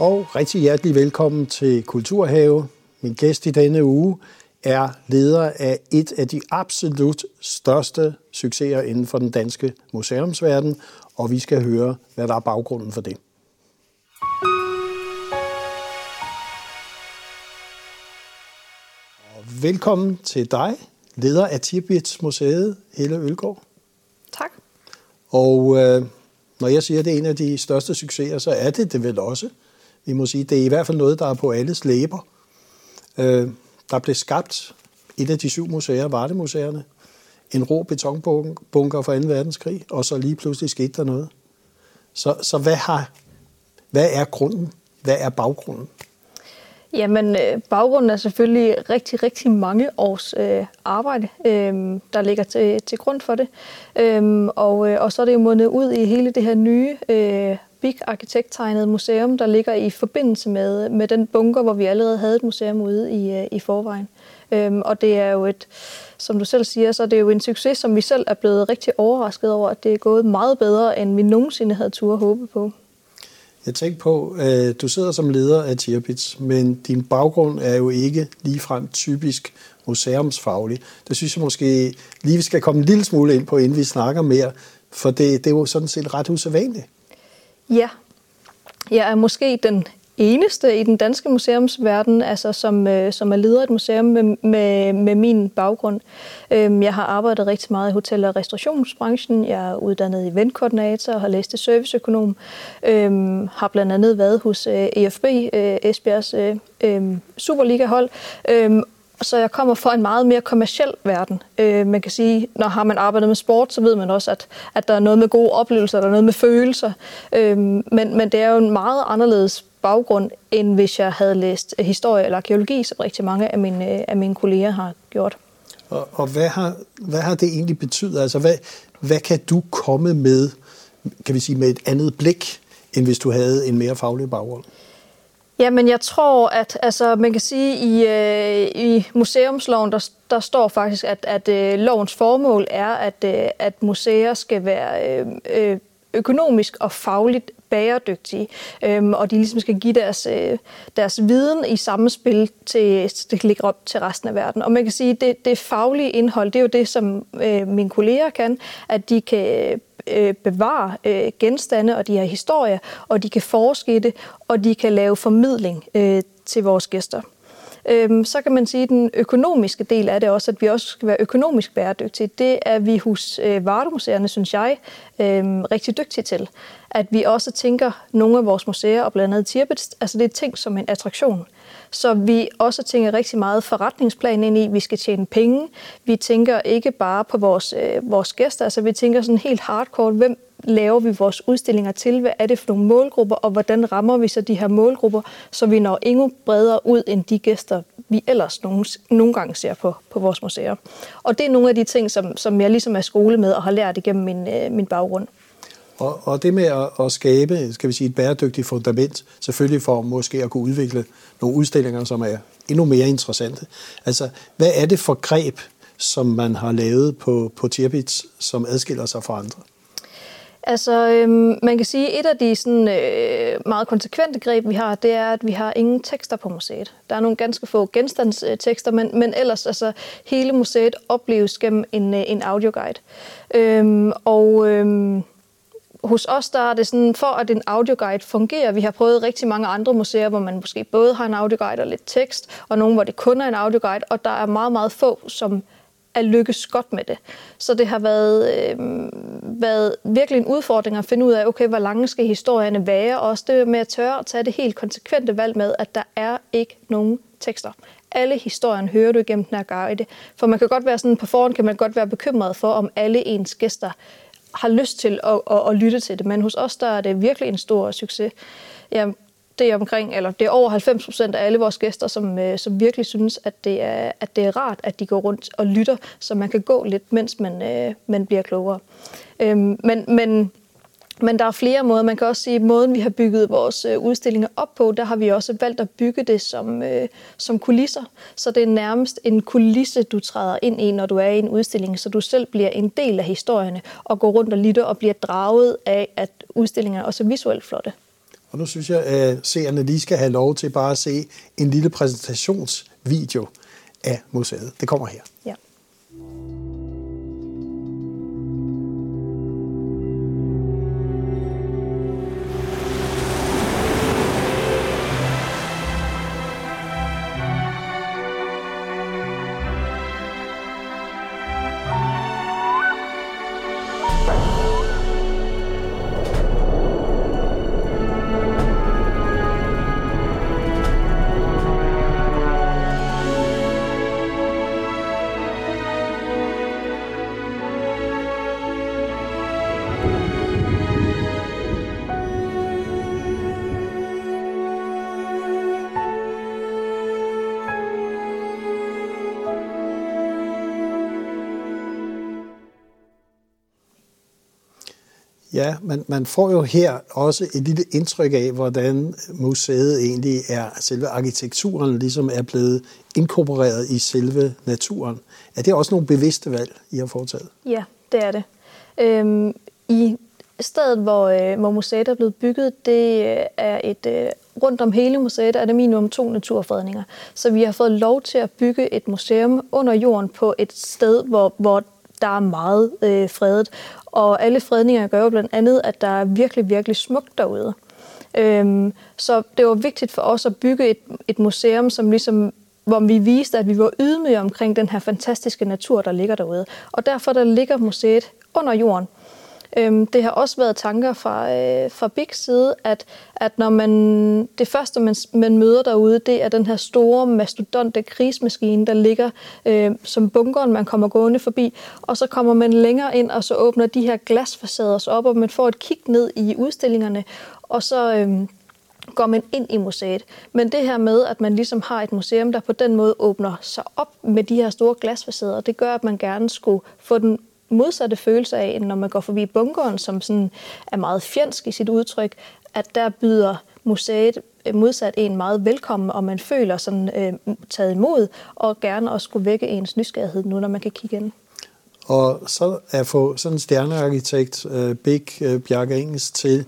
Og rigtig hjertelig velkommen til Kulturhave. Min gæst i denne uge er leder af et af de absolut største succeser inden for den danske museumsverden, og vi skal høre, hvad der er baggrunden for det. Og velkommen til dig, leder af Tirpitz Museet, Helle Ølgaard. Tak. Og øh, når jeg siger, at det er en af de største succeser, så er det det vel også. Vi må sige, det er i hvert fald noget, der er på alles læber. Øh, der blev skabt et af de syv museer, Vardemuseerne, en rå betonbunker fra 2. verdenskrig, og så lige pludselig skete der noget. Så, så hvad, har, hvad er grunden? Hvad er baggrunden? Jamen, øh, baggrunden er selvfølgelig rigtig, rigtig mange års øh, arbejde, øh, der ligger til, til grund for det. Øh, og, øh, og så er det jo mundet ud i hele det her nye øh, Big arkitekttegnet museum, der ligger i forbindelse med, med den bunker, hvor vi allerede havde et museum ude i, øh, i forvejen. Øhm, og det er jo et, som du selv siger, så det er jo en succes, som vi selv er blevet rigtig overrasket over, at det er gået meget bedre, end vi nogensinde havde tur håbe på. Jeg tænker på, at du sidder som leder af Tirpitz, men din baggrund er jo ikke ligefrem typisk museumsfaglig. Det synes jeg måske lige, vi skal komme en lille smule ind på, inden vi snakker mere, for det, det er jo sådan set ret usædvanligt. Ja, jeg er måske den eneste i den danske museumsverden, altså som, øh, som er leder af et museum med, med, med min baggrund. Øhm, jeg har arbejdet rigtig meget i hotel- og restaurationsbranchen. Jeg er uddannet eventkoordinator og har læst til serviceøkonom. Øhm, har blandt andet været hos øh, EFB, øh, Esbjergs øh, øh, Superliga-hold. Øhm, så jeg kommer fra en meget mere kommersiel verden. Øh, man kan sige, når har man arbejdet med sport, så ved man også, at, at der er noget med gode oplevelser, der er noget med følelser. Øh, men, men det er jo en meget anderledes baggrund, end hvis jeg havde læst øh, historie eller arkeologi, som rigtig mange af mine, øh, af mine kolleger har gjort. Og, og hvad, har, hvad har det egentlig betydet? Altså, hvad, hvad kan du komme med, kan vi sige, med et andet blik, end hvis du havde en mere faglig baggrund? Jamen, jeg tror, at altså, man kan sige, i, øh, i museumsloven, der, der står faktisk, at, at øh, lovens formål er, at, øh, at museer skal være øh, øh økonomisk og fagligt bæredygtige, øhm, og de ligesom skal give deres, øh, deres viden i samspil til, det ligger op til resten af verden. Og man kan sige, at det, det faglige indhold, det er jo det, som øh, mine kolleger kan, at de kan øh, bevare øh, genstande og de her historier, og de kan forske i det, og de kan lave formidling øh, til vores gæster. Øhm, så kan man sige, at den økonomiske del af det også, at vi også skal være økonomisk bæredygtige. Det er vi hos øh, Vardemuseerne, synes jeg, øh, rigtig dygtige til. At vi også tænker nogle af vores museer, og blandt andet Tirpitz, altså det er ting som en attraktion. Så vi også tænker rigtig meget forretningsplan ind i, vi skal tjene penge. Vi tænker ikke bare på vores, øh, vores gæster, altså vi tænker sådan helt hardcore, hvem laver vi vores udstillinger til? Hvad er det for nogle målgrupper, og hvordan rammer vi så de her målgrupper, så vi når endnu bredere ud end de gæster, vi ellers nogle, nogle gange ser på, på vores museer. Og det er nogle af de ting, som, som jeg ligesom er skole med og har lært igennem min, øh, min baggrund. Og, og det med at, at skabe skal vi sige, et bæredygtigt fundament, selvfølgelig for måske at kunne udvikle nogle udstillinger, som er endnu mere interessante. Altså, hvad er det for greb, som man har lavet på, på Tirpitz, som adskiller sig fra andre? Altså, øhm, man kan sige, at et af de sådan, øh, meget konsekvente greb, vi har, det er, at vi har ingen tekster på museet. Der er nogle ganske få genstandstekster, men, men ellers, altså, hele museet opleves gennem en, øh, en audioguide. Øhm, og øhm, hos os der er det sådan, for at en audioguide fungerer, vi har prøvet rigtig mange andre museer, hvor man måske både har en audioguide og lidt tekst, og nogle, hvor det kun er en audioguide, og der er meget, meget få, som er lykkes godt med det. Så det har været, øh, været virkelig en udfordring at finde ud af, okay, hvor lange skal historierne være, og også det med at tørre at tage det helt konsekvente valg med, at der er ikke nogen tekster. Alle historien hører du igennem den her guide. For man kan godt være sådan, på forhånd kan man godt være bekymret for, om alle ens gæster har lyst til at, at, at lytte til det. Men hos os, der er det virkelig en stor succes. Ja, det er omkring, eller det er over 90 procent af alle vores gæster, som, øh, som virkelig synes, at det, er, at det er rart, at de går rundt og lytter, så man kan gå lidt, mens man, øh, man bliver klogere. Øhm, men, men men der er flere måder. Man kan også sige, at måden, vi har bygget vores øh, udstillinger op på, der har vi også valgt at bygge det som, øh, som kulisser. Så det er nærmest en kulisse, du træder ind i, når du er i en udstilling, så du selv bliver en del af historierne og går rundt og lytter og bliver draget af, at udstillingerne er også visuelt flotte. Og nu synes jeg, at seerne lige skal have lov til bare at se en lille præsentationsvideo af museet. Det kommer her. Ja. Ja, man, man får jo her også et lille indtryk af, hvordan museet egentlig er, selve arkitekturen ligesom er blevet inkorporeret i selve naturen. Er det også nogle bevidste valg, I har foretaget? Ja, det er det. Øhm, I stedet, hvor, øh, hvor museet er blevet bygget, det øh, er et øh, rundt om hele museet er der minimum to naturfredninger. Så vi har fået lov til at bygge et museum under jorden på et sted, hvor, hvor der er meget øh, fredet. Og alle fredninger gør jo blandt andet, at der er virkelig, virkelig smukt derude. Øhm, så det var vigtigt for os at bygge et, et museum, som ligesom hvor vi viste, at vi var ydmyge omkring den her fantastiske natur, der ligger derude. Og derfor der ligger museet under jorden. Øhm, det har også været tanker fra, øh, fra Big side, at, at når man, det første, man, man møder derude, det er den her store mastodonte krigsmaskine, der ligger øh, som bunkeren, man kommer gående forbi. Og så kommer man længere ind, og så åbner de her glasfacader sig op, og man får et kig ned i udstillingerne. Og så... Øh, går man ind i museet. Men det her med, at man ligesom har et museum, der på den måde åbner sig op med de her store glasfacader, det gør, at man gerne skulle få den modsatte følelse af, end når man går forbi bunkeren, som sådan er meget fjendsk i sit udtryk, at der byder museet øh, modsat en meget velkommen, og man føler sådan øh, taget imod, og gerne også skulle vække ens nysgerrighed nu, når man kan kigge ind. Og så at få sådan en stjernearkitekt, øh, Big øh, Bjarke Engels, til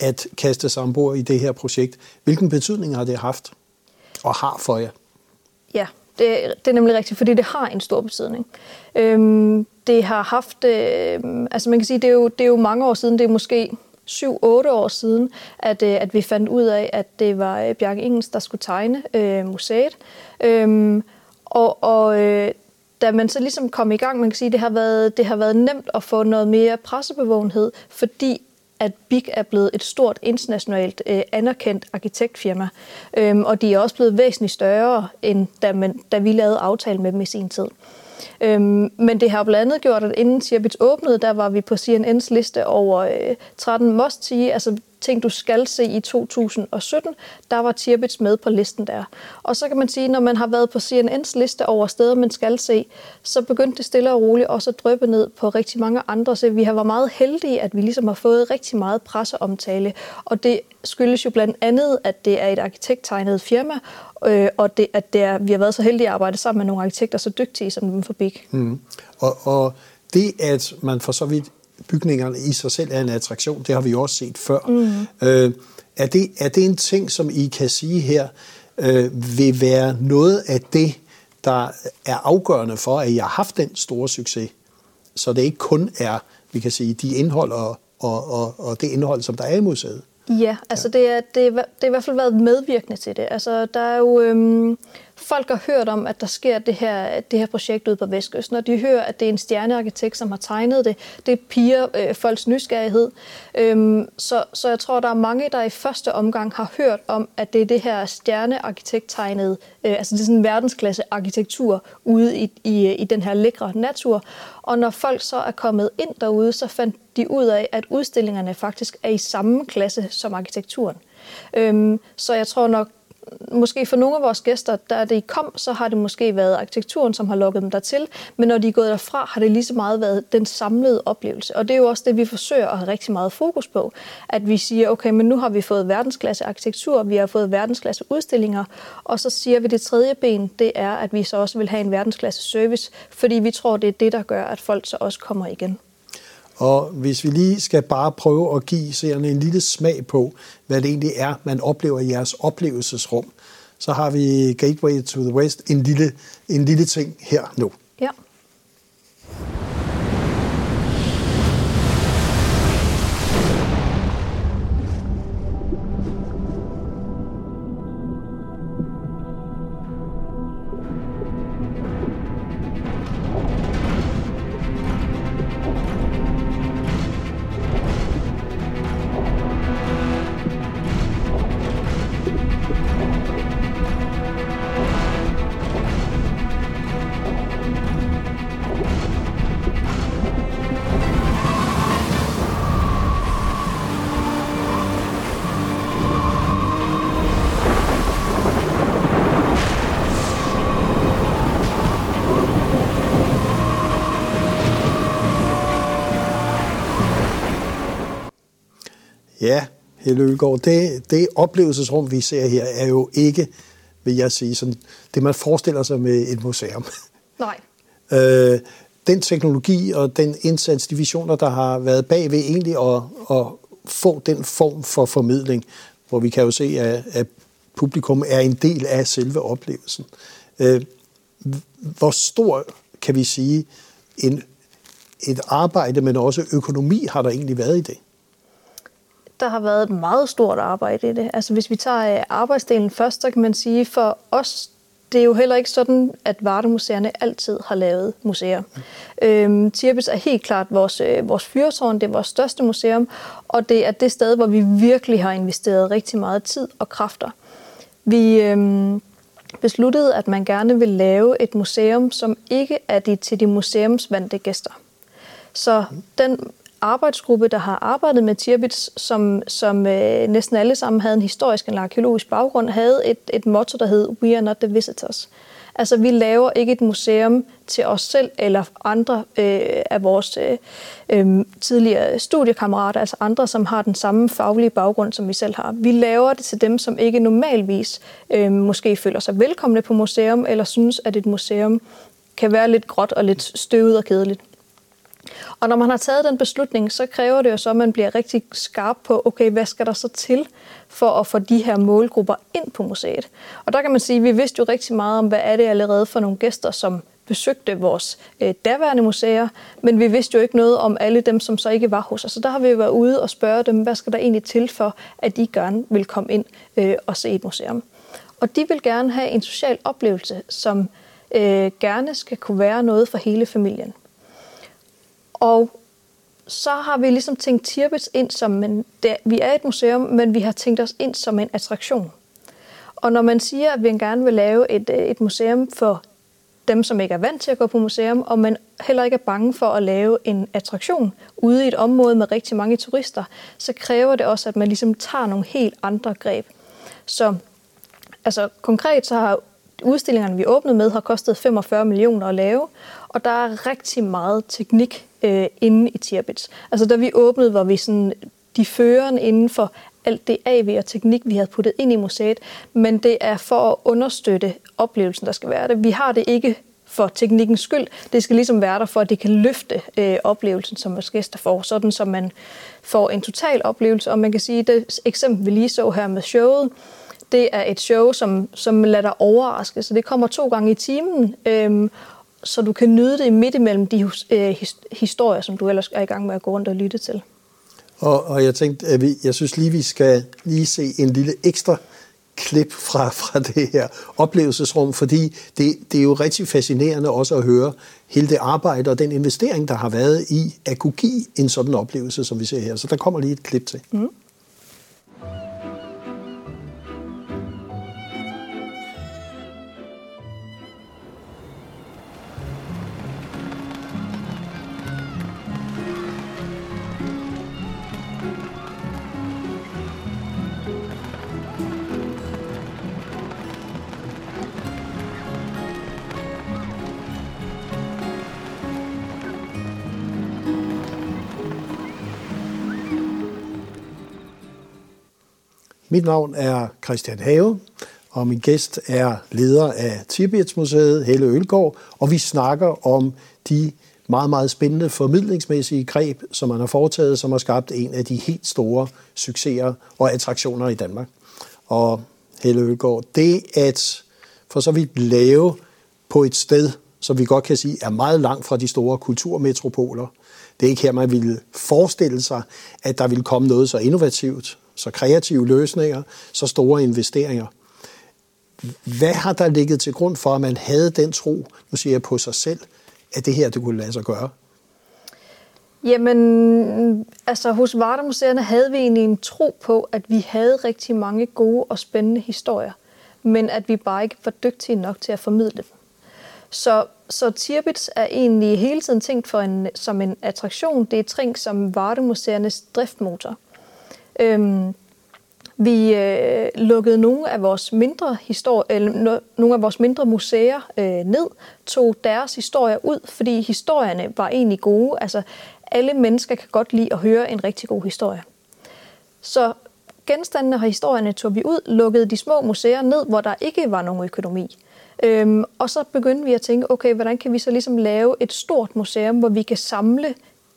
at kaste sig ombord i det her projekt. Hvilken betydning har det haft og har for jer? Ja, det, det er nemlig rigtigt, fordi det har en stor betydning. Øhm, det har haft, øh, altså man kan sige, det er, jo, det er jo mange år siden, det er måske 7-8 år siden, at, øh, at vi fandt ud af, at det var øh, Bjarke Ingens, der skulle tegne øh, museet. Øh, og og øh, da man så ligesom kom i gang, man kan sige, det har været, det har været nemt at få noget mere pressebevågenhed, fordi at BIG er blevet et stort internationalt øh, anerkendt arkitektfirma, øhm, og de er også blevet væsentligt større, end da, man, da vi lavede aftale med dem i sin tid. Øhm, men det har blandt andet gjort, at inden Tirpitz åbnede, der var vi på CNN's liste over øh, 13 must-see, altså ting, du skal se i 2017, der var Tirpitz med på listen der. Og så kan man sige, når man har været på CNN's liste over steder, man skal se, så begyndte det stille og roligt også at drøbe ned på rigtig mange andre. Så vi har været meget heldige, at vi ligesom har fået rigtig meget presseomtale. Og det skyldes jo blandt andet, at det er et arkitekttegnet firma, øh, og det, at det er, vi har været så heldige at arbejde sammen med nogle arkitekter så dygtige som dem for Big. Mm. Og, og det, at man for så vidt bygningerne i sig selv er en attraktion, det har vi jo også set før. Mm. Øh, er, det, er det en ting, som I kan sige her, øh, vil være noget af det, der er afgørende for, at I har haft den store succes? Så det ikke kun er, vi kan sige, de indhold og, og, og, og det indhold, som der er i museet? Ja, altså ja. Det, er, det, er, det er i hvert fald været medvirkende til det. Altså der er jo... Øhm, folk har hørt om, at der sker det her, det her projekt ude på Vestkysten, og de hører, at det er en stjernearkitekt, som har tegnet det. Det piger øh, folks nysgerrighed. Øhm, så, så jeg tror, der er mange, der i første omgang har hørt om, at det er det her stjernearkitekt tegnet, øh, altså det er sådan en verdensklasse arkitektur ude i, i, i den her lækre natur. Og når folk så er kommet ind derude, så fandt de ud af, at udstillingerne faktisk er i samme klasse som arkitekturen. Øhm, så jeg tror nok, måske for nogle af vores gæster, da de kom, så har det måske været arkitekturen, som har lukket dem dertil, men når de er gået derfra, har det lige så meget været den samlede oplevelse. Og det er jo også det, vi forsøger at have rigtig meget fokus på, at vi siger, okay, men nu har vi fået verdensklasse arkitektur, vi har fået verdensklasse udstillinger, og så siger vi, det tredje ben, det er, at vi så også vil have en verdensklasse service, fordi vi tror, det er det, der gør, at folk så også kommer igen. Og hvis vi lige skal bare prøve at give seerne en lille smag på, hvad det egentlig er, man oplever i jeres oplevelsesrum, så har vi Gateway to the West, en lille, en lille ting her nu. Ja. Ølgaard, det, det oplevelsesrum, vi ser her, er jo ikke, vil jeg sige, sådan, det man forestiller sig med et museum. Nej. Øh, den teknologi og den indsats, de visioner, der har været bagved egentlig at, at få den form for formidling, hvor vi kan jo se, at, at publikum er en del af selve oplevelsen. Øh, hvor stor, kan vi sige, en, et arbejde, men også økonomi har der egentlig været i det? Der har været et meget stort arbejde i det. Altså hvis vi tager øh, arbejdsdelen først, så kan man sige, for os, det er jo heller ikke sådan, at Vardemuseerne altid har lavet museer. Mm. Øhm, Tirpitz er helt klart vores, øh, vores fyrtårn, det er vores største museum, og det er det sted, hvor vi virkelig har investeret rigtig meget tid og kræfter. Vi øhm, besluttede, at man gerne vil lave et museum, som ikke er de, til de museumsvandte gæster. Så mm. den arbejdsgruppe, der har arbejdet med Tirbits, som, som øh, næsten alle sammen havde en historisk eller arkeologisk baggrund, havde et, et motto, der hed We are not the visitors. Altså, vi laver ikke et museum til os selv eller andre øh, af vores øh, øh, tidligere studiekammerater, altså andre, som har den samme faglige baggrund, som vi selv har. Vi laver det til dem, som ikke normalvis øh, måske føler sig velkomne på museum, eller synes, at et museum kan være lidt gråt og lidt støvet og kedeligt. Og når man har taget den beslutning, så kræver det jo så, at man bliver rigtig skarp på, okay, hvad skal der så til for at få de her målgrupper ind på museet? Og der kan man sige, at vi vidste jo rigtig meget om, hvad er det allerede for nogle gæster, som besøgte vores øh, daværende museer, men vi vidste jo ikke noget om alle dem, som så ikke var hos os. Så der har vi jo været ude og spørge dem, hvad skal der egentlig til for, at de gerne vil komme ind øh, og se et museum. Og de vil gerne have en social oplevelse, som øh, gerne skal kunne være noget for hele familien. Og så har vi ligesom tænkt Tirpitz ind som en, det, vi er et museum, men vi har tænkt os ind som en attraktion. Og når man siger, at vi gerne vil lave et, øh, et museum for dem, som ikke er vant til at gå på museum, og man heller ikke er bange for at lave en attraktion ude i et område med rigtig mange turister, så kræver det også, at man ligesom tager nogle helt andre greb. Så altså, konkret så har udstillingerne, vi åbnede med, har kostet 45 millioner at lave, og der er rigtig meget teknik øh, inde i Tierbits. Altså da vi åbnede, var vi sådan de førende inden for alt det AV og teknik, vi havde puttet ind i museet, men det er for at understøtte oplevelsen, der skal være det. Vi har det ikke for teknikkens skyld. Det skal ligesom være der for, at det kan løfte øh, oplevelsen, som vores gæster får, sådan så man får en total oplevelse. Og man kan sige, det eksempel, vi lige så her med showet, det er et show, som, som lader dig overraske. Så det kommer to gange i timen, øhm, så du kan nyde det midt imellem de øh, historier, som du ellers er i gang med at gå rundt og lytte til. Og, og jeg tænkte, at vi, jeg synes lige, vi skal lige se en lille ekstra klip fra, fra det her oplevelsesrum, fordi det, det er jo rigtig fascinerende også at høre hele det arbejde og den investering, der har været i at kunne give en sådan oplevelse, som vi ser her. Så der kommer lige et klip til. Mm. Mit navn er Christian Have, og min gæst er leder af Tibetsmuseet, Helle Ølgaard, og vi snakker om de meget, meget spændende formidlingsmæssige greb, som man har foretaget, som har skabt en af de helt store succeser og attraktioner i Danmark. Og Helle Ølgaard, det at for så vidt lave på et sted, som vi godt kan sige er meget langt fra de store kulturmetropoler. Det er ikke her, man ville forestille sig, at der ville komme noget så innovativt, så kreative løsninger, så store investeringer. Hvad har der ligget til grund for, at man havde den tro, nu siger jeg på sig selv, at det her det kunne lade sig gøre? Jamen, altså hos Vardemuseerne havde vi egentlig en tro på, at vi havde rigtig mange gode og spændende historier, men at vi bare ikke var dygtige nok til at formidle dem. Så, så Tirbits er egentlig hele tiden tænkt for en, som en attraktion. Det er tænkt som Vardemuseernes driftmotor. Øhm, vi øh, lukkede nogle af vores mindre historie, eller no, nogle af vores mindre museer øh, ned, tog deres historier ud, fordi historierne var egentlig gode. Altså, alle mennesker kan godt lide at høre en rigtig god historie. Så genstandene og historierne tog vi ud, lukkede de små museer ned, hvor der ikke var nogen økonomi. Øhm, og så begyndte vi at tænke, okay, hvordan kan vi så ligesom lave et stort museum, hvor vi kan samle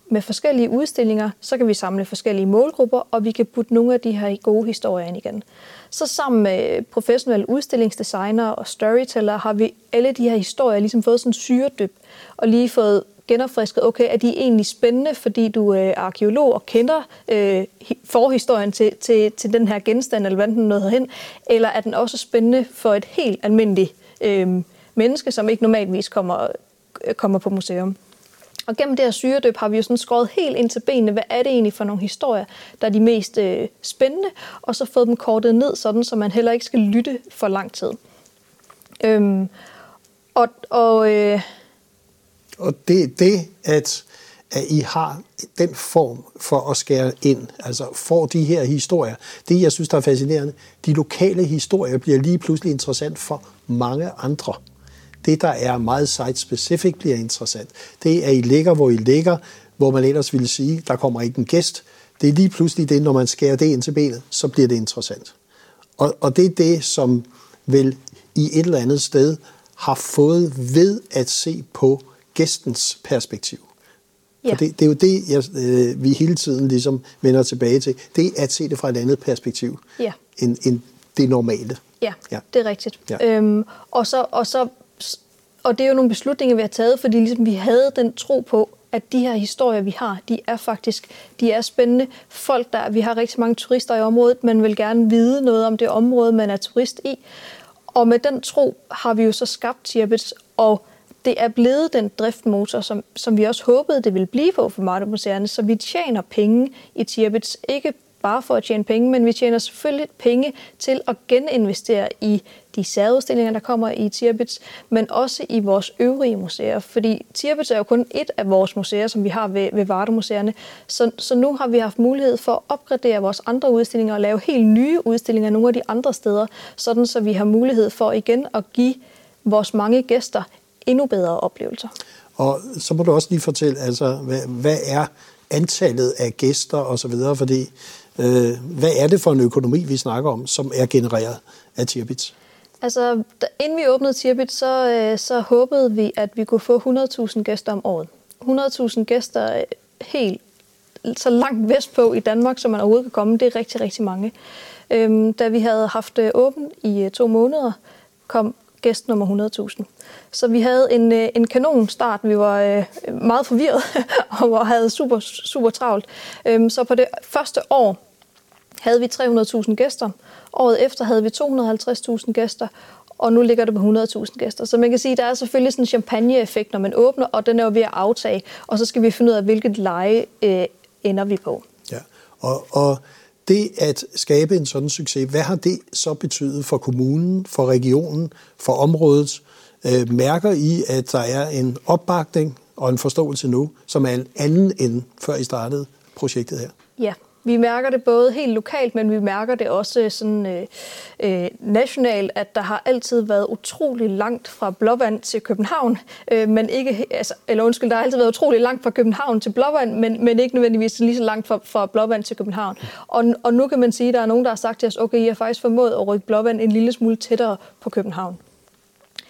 med forskellige udstillinger, så kan vi samle forskellige målgrupper, og vi kan putte nogle af de her gode historier ind igen. Så sammen med professionelle udstillingsdesigner og storyteller har vi alle de her historier ligesom fået sådan syredyb, og lige fået genopfrisket, okay, er de egentlig spændende, fordi du øh, er arkeolog og kender øh, forhistorien til, til, til den her genstand, eller hvad den nåede hen, eller er den også spændende for et helt almindeligt øh, menneske, som ikke normalvis kommer, øh, kommer på museum. Og gennem det her syredøb har vi jo sådan skåret helt ind til benene, hvad er det egentlig for nogle historier, der er de mest øh, spændende, og så fået dem kortet ned, sådan så man heller ikke skal lytte for lang tid. Øhm, og og, øh, og det, det at, at I har den form for at skære ind, altså får de her historier, det jeg synes, der er fascinerende, de lokale historier bliver lige pludselig interessant for mange andre. Det, der er meget site-specific, bliver interessant. Det er, at I ligger, hvor I ligger, hvor man ellers ville sige, der kommer ikke en gæst. Det er lige pludselig det, når man skærer det ind til benet, så bliver det interessant. Og, og det er det, som vel i et eller andet sted har fået ved at se på gæstens perspektiv. Ja. For det, det er jo det, jeg, øh, vi hele tiden ligesom vender tilbage til. Det er at se det fra et andet perspektiv ja. end, end det normale. Ja, ja. det er rigtigt. Ja. Øhm, og, så, og, så, og det er jo nogle beslutninger, vi har taget, fordi ligesom vi havde den tro på, at de her historier, vi har, de er faktisk de er spændende. Folk, der, vi har rigtig mange turister i området, man vil gerne vide noget om det område, man er turist i. Og med den tro har vi jo så skabt Tirpitz, og det er blevet den driftmotor, som, som vi også håbede, det ville blive på for Martemuseerne, så vi tjener penge i Tirpitz, ikke bare for at tjene penge, men vi tjener selvfølgelig penge til at geninvestere i de særudstillinger, der kommer i Tirpitz, men også i vores øvrige museer. Fordi Tirpitz er jo kun et af vores museer, som vi har ved, ved Vardemuseerne. Så, så nu har vi haft mulighed for at opgradere vores andre udstillinger og lave helt nye udstillinger nogle af de andre steder, sådan så vi har mulighed for igen at give vores mange gæster endnu bedre oplevelser. Og så må du også lige fortælle, altså, hvad, hvad er antallet af gæster osv., fordi øh, hvad er det for en økonomi, vi snakker om, som er genereret af Tirbits? Altså, da, inden vi åbnede Tirpitz, så, øh, så håbede vi, at vi kunne få 100.000 gæster om året. 100.000 gæster øh, helt så langt vestpå i Danmark, som man overhovedet kan komme, det er rigtig, rigtig mange. Øhm, da vi havde haft øh, åben i øh, to måneder, kom gæst nummer 100.000. Så vi havde en, øh, en kanon start. Vi var øh, meget forvirret og havde super, super travlt. Øhm, så på det første år havde vi 300.000 gæster. Året efter havde vi 250.000 gæster, og nu ligger det på 100.000 gæster. Så man kan sige, at der er selvfølgelig sådan en champagne-effekt, når man åbner, og den er jo ved at aftage. Og så skal vi finde ud af, hvilket leje øh, ender vi på. Ja, og, og det at skabe en sådan succes, hvad har det så betydet for kommunen, for regionen, for området? Øh, mærker I, at der er en opbakning og en forståelse nu, som er en anden end før I startede projektet her? Ja, vi mærker det både helt lokalt, men vi mærker det også sådan øh, øh, nationalt, at der har altid været utrolig langt fra Blåvand til København, øh, men ikke, altså, eller undskyld, der har altid været utrolig langt fra København til Blåvand, men, men ikke nødvendigvis lige så langt fra, fra Blåvand til København. Og, og nu kan man sige, at der er nogen, der har sagt til os, okay, I har faktisk formået at rykke Blåvand en lille smule tættere på København.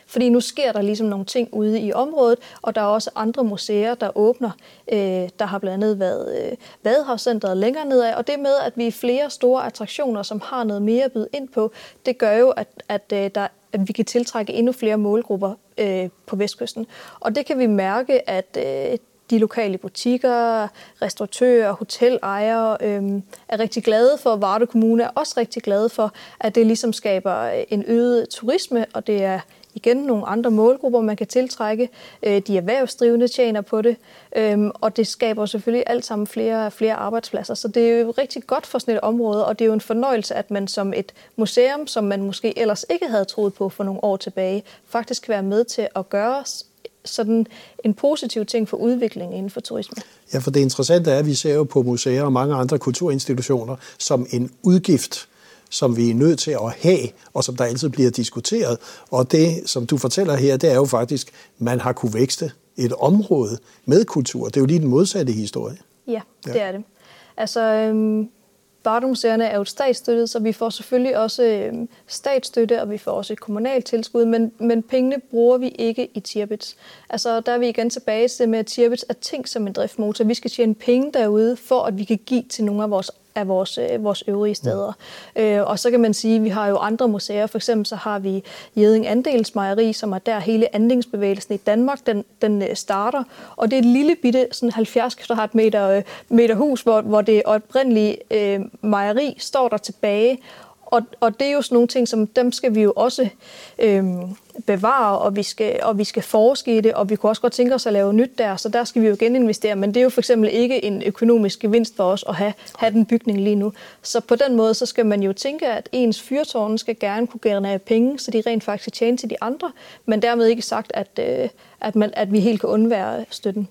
Fordi nu sker der ligesom nogle ting ude i området, og der er også andre museer, der åbner. Øh, der har blandt andet været øh, Vadehavscenteret længere nedad, og det med, at vi er flere store attraktioner, som har noget mere at byde ind på, det gør jo, at, at, øh, der, at vi kan tiltrække endnu flere målgrupper øh, på Vestkysten. Og det kan vi mærke, at øh, de lokale butikker, restauratører, hotelejere øh, er rigtig glade for. Varde Kommune er også rigtig glade for, at det ligesom skaber øh, en øget turisme, og det er igen nogle andre målgrupper, man kan tiltrække. Øh, de erhvervsdrivende tjener på det, øhm, og det skaber selvfølgelig alt sammen flere, flere arbejdspladser. Så det er jo rigtig godt for sådan et område, og det er jo en fornøjelse, at man som et museum, som man måske ellers ikke havde troet på for nogle år tilbage, faktisk kan være med til at gøre sådan en positiv ting for udviklingen inden for turisme. Ja, for det interessante er, at vi ser jo på museer og mange andre kulturinstitutioner som en udgift, som vi er nødt til at have, og som der altid bliver diskuteret. Og det, som du fortæller her, det er jo faktisk, at man har kunne vækste et område med kultur. Det er jo lige den modsatte historie. Ja, ja. det er det. Altså, øhm, Bardomuseerne er jo statsstøttet, så vi får selvfølgelig også øh, statsstøtte, og vi får også et kommunalt tilskud, men, men pengene bruger vi ikke i Tirbits. Altså, der er vi igen tilbage til med, at Tirbits er tænkt som en driftmotor. Vi skal tjene penge derude, for at vi kan give til nogle af vores af vores, øh, vores øvrige steder. Ja. Øh, og så kan man sige, at vi har jo andre museer. For eksempel så har vi Jeding Andelsmejeri, som er der hele andelsbevægelsen i Danmark, den, den øh, starter. Og det er et lille bitte sådan 70 kvadratmeter øh, meter hus, hvor, hvor det oprindelige øh, mejeri står der tilbage. Og, og det er jo sådan nogle ting, som dem skal vi jo også øhm, bevare, og vi, skal, og vi skal forske i det, og vi kunne også godt tænke os at lave nyt der, så der skal vi jo geninvestere, men det er jo for eksempel ikke en økonomisk gevinst for os at have, have den bygning lige nu. Så på den måde, så skal man jo tænke, at ens fyrtårne skal gerne kunne generere penge, så de rent faktisk tjener til de andre, men dermed ikke sagt, at, øh, at, man, at vi helt kan undvære støtten.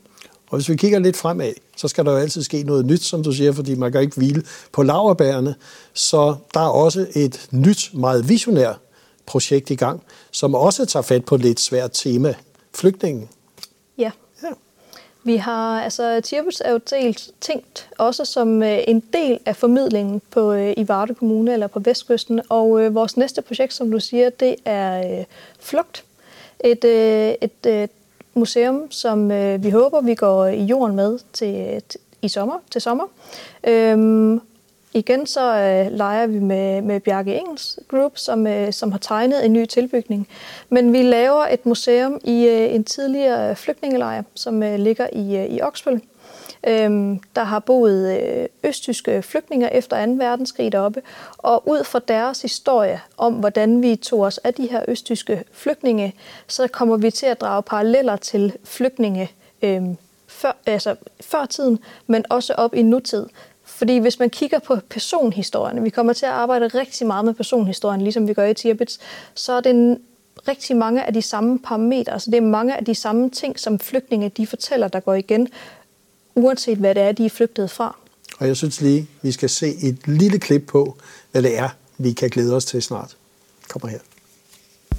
Og hvis vi kigger lidt fremad, så skal der jo altid ske noget nyt, som du siger, fordi man kan ikke hvile på laverbærene. Så der er også et nyt, meget visionært projekt i gang, som også tager fat på et lidt svært tema, flygtningen. Ja. ja. Vi har, altså Tirbus er jo delt, tænkt også som øh, en del af formidlingen på, øh, i Varde Kommune eller på Vestkysten, og øh, vores næste projekt, som du siger, det er øh, Flugt. Et, øh, et øh, museum, som øh, vi håber, vi går i jorden med til, til i sommer, til sommer. Øhm, igen så øh, leger vi med, med Bjarke Engels Group, som, øh, som har tegnet en ny tilbygning. Men vi laver et museum i øh, en tidligere øh, flygtningelejr, som øh, ligger i, øh, i Oksbøl. Øhm, der har boet øh, østtyske flygtninge efter 2. verdenskrig deroppe, og ud fra deres historie om, hvordan vi tog os af de her østtyske flygtninge, så kommer vi til at drage paralleller til flygtninge øh, før, altså før tiden, men også op i nutid. Fordi hvis man kigger på personhistorien, vi kommer til at arbejde rigtig meget med personhistorien, ligesom vi gør i Tirbits, så er det en, rigtig mange af de samme parametre. så det er mange af de samme ting, som flygtninge de fortæller, der går igen, uanset hvad det er, de er flygtet fra. Og jeg synes lige, vi skal se et lille klip på, hvad det er, vi kan glæde os til snart. Kommer her.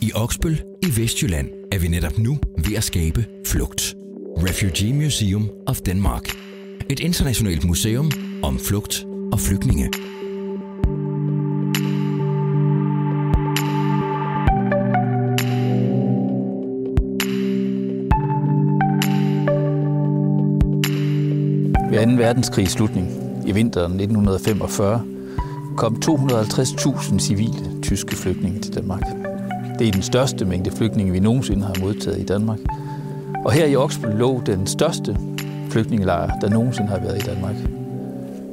I Oksbøl i Vestjylland er vi netop nu ved at skabe flugt. Refugee Museum of Denmark. Et internationalt museum om flugt og flygtninge. 2. verdenskrigs slutning i vinteren 1945 kom 250.000 civile tyske flygtninge til Danmark. Det er den største mængde flygtninge, vi nogensinde har modtaget i Danmark. Og her i Oksbøl lå den største flygtningelejr, der nogensinde har været i Danmark.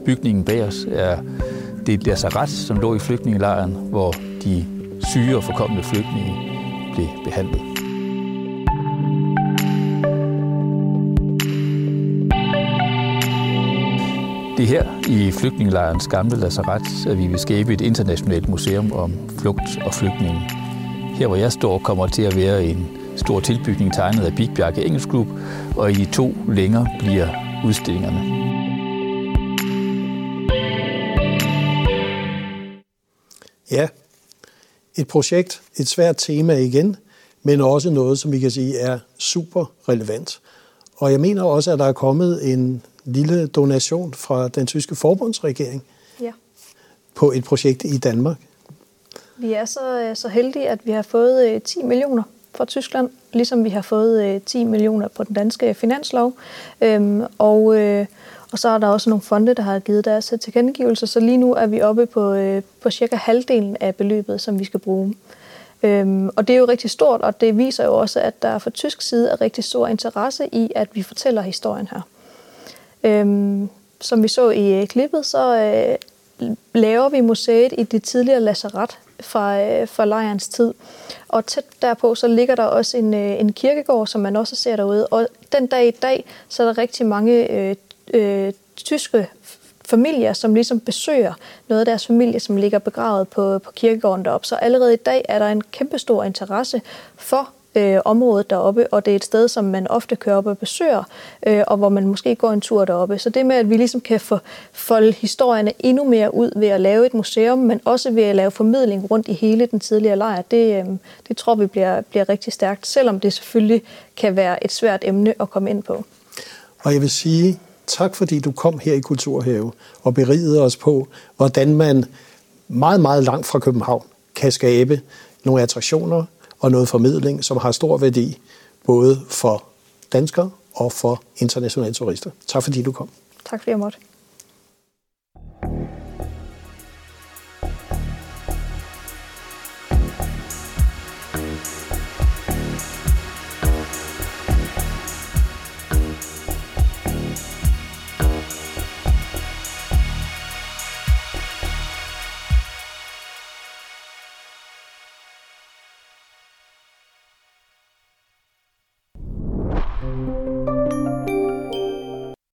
Bygningen bag os er det lazaret, som lå i flygtningelejren, hvor de syge og forkommende flygtninge blev behandlet. Det er her i flygtningelejrens gamle lazaret, at vi vil skabe et internationalt museum om flugt og flygtninge. Her hvor jeg står, kommer til at være en stor tilbygning tegnet af Big Bjarke Engelsk Group, og i to længere bliver udstillingerne. Ja, et projekt, et svært tema igen, men også noget, som vi kan sige er super relevant. Og jeg mener også, at der er kommet en lille donation fra den tyske forbundsregering ja. på et projekt i Danmark. Vi er så, så heldige, at vi har fået 10 øh, millioner fra Tyskland, ligesom vi har fået øh, 10 millioner på den danske finanslov. Øhm, og, øh, og så er der også nogle fonde, der har givet deres tilkendegivelser, så lige nu er vi oppe på, øh, på cirka halvdelen af beløbet, som vi skal bruge. Øhm, og det er jo rigtig stort, og det viser jo også, at der fra tysk side er rigtig stor interesse i, at vi fortæller historien her. Øhm, som vi så i øh, klippet, så øh, laver vi museet i det tidligere lazaret fra, øh, fra lejrens tid. Og tæt derpå, så ligger der også en, øh, en kirkegård, som man også ser derude. Og den dag i dag, så er der rigtig mange øh, øh, tyske familier, som ligesom besøger noget af deres familie, som ligger begravet på, på kirkegården deroppe. Så allerede i dag er der en kæmpestor interesse for øh, området deroppe, og det er et sted, som man ofte kører op og besøger, øh, og hvor man måske går en tur deroppe. Så det med, at vi ligesom kan få folde historierne endnu mere ud ved at lave et museum, men også ved at lave formidling rundt i hele den tidligere lejr, det, øh, det tror vi bliver, bliver rigtig stærkt, selvom det selvfølgelig kan være et svært emne at komme ind på. Og jeg vil sige, tak fordi du kom her i Kulturhave og berigede os på, hvordan man meget, meget langt fra København kan skabe nogle attraktioner og noget formidling, som har stor værdi både for danskere og for internationale turister. Tak fordi du kom. Tak fordi jeg måtte.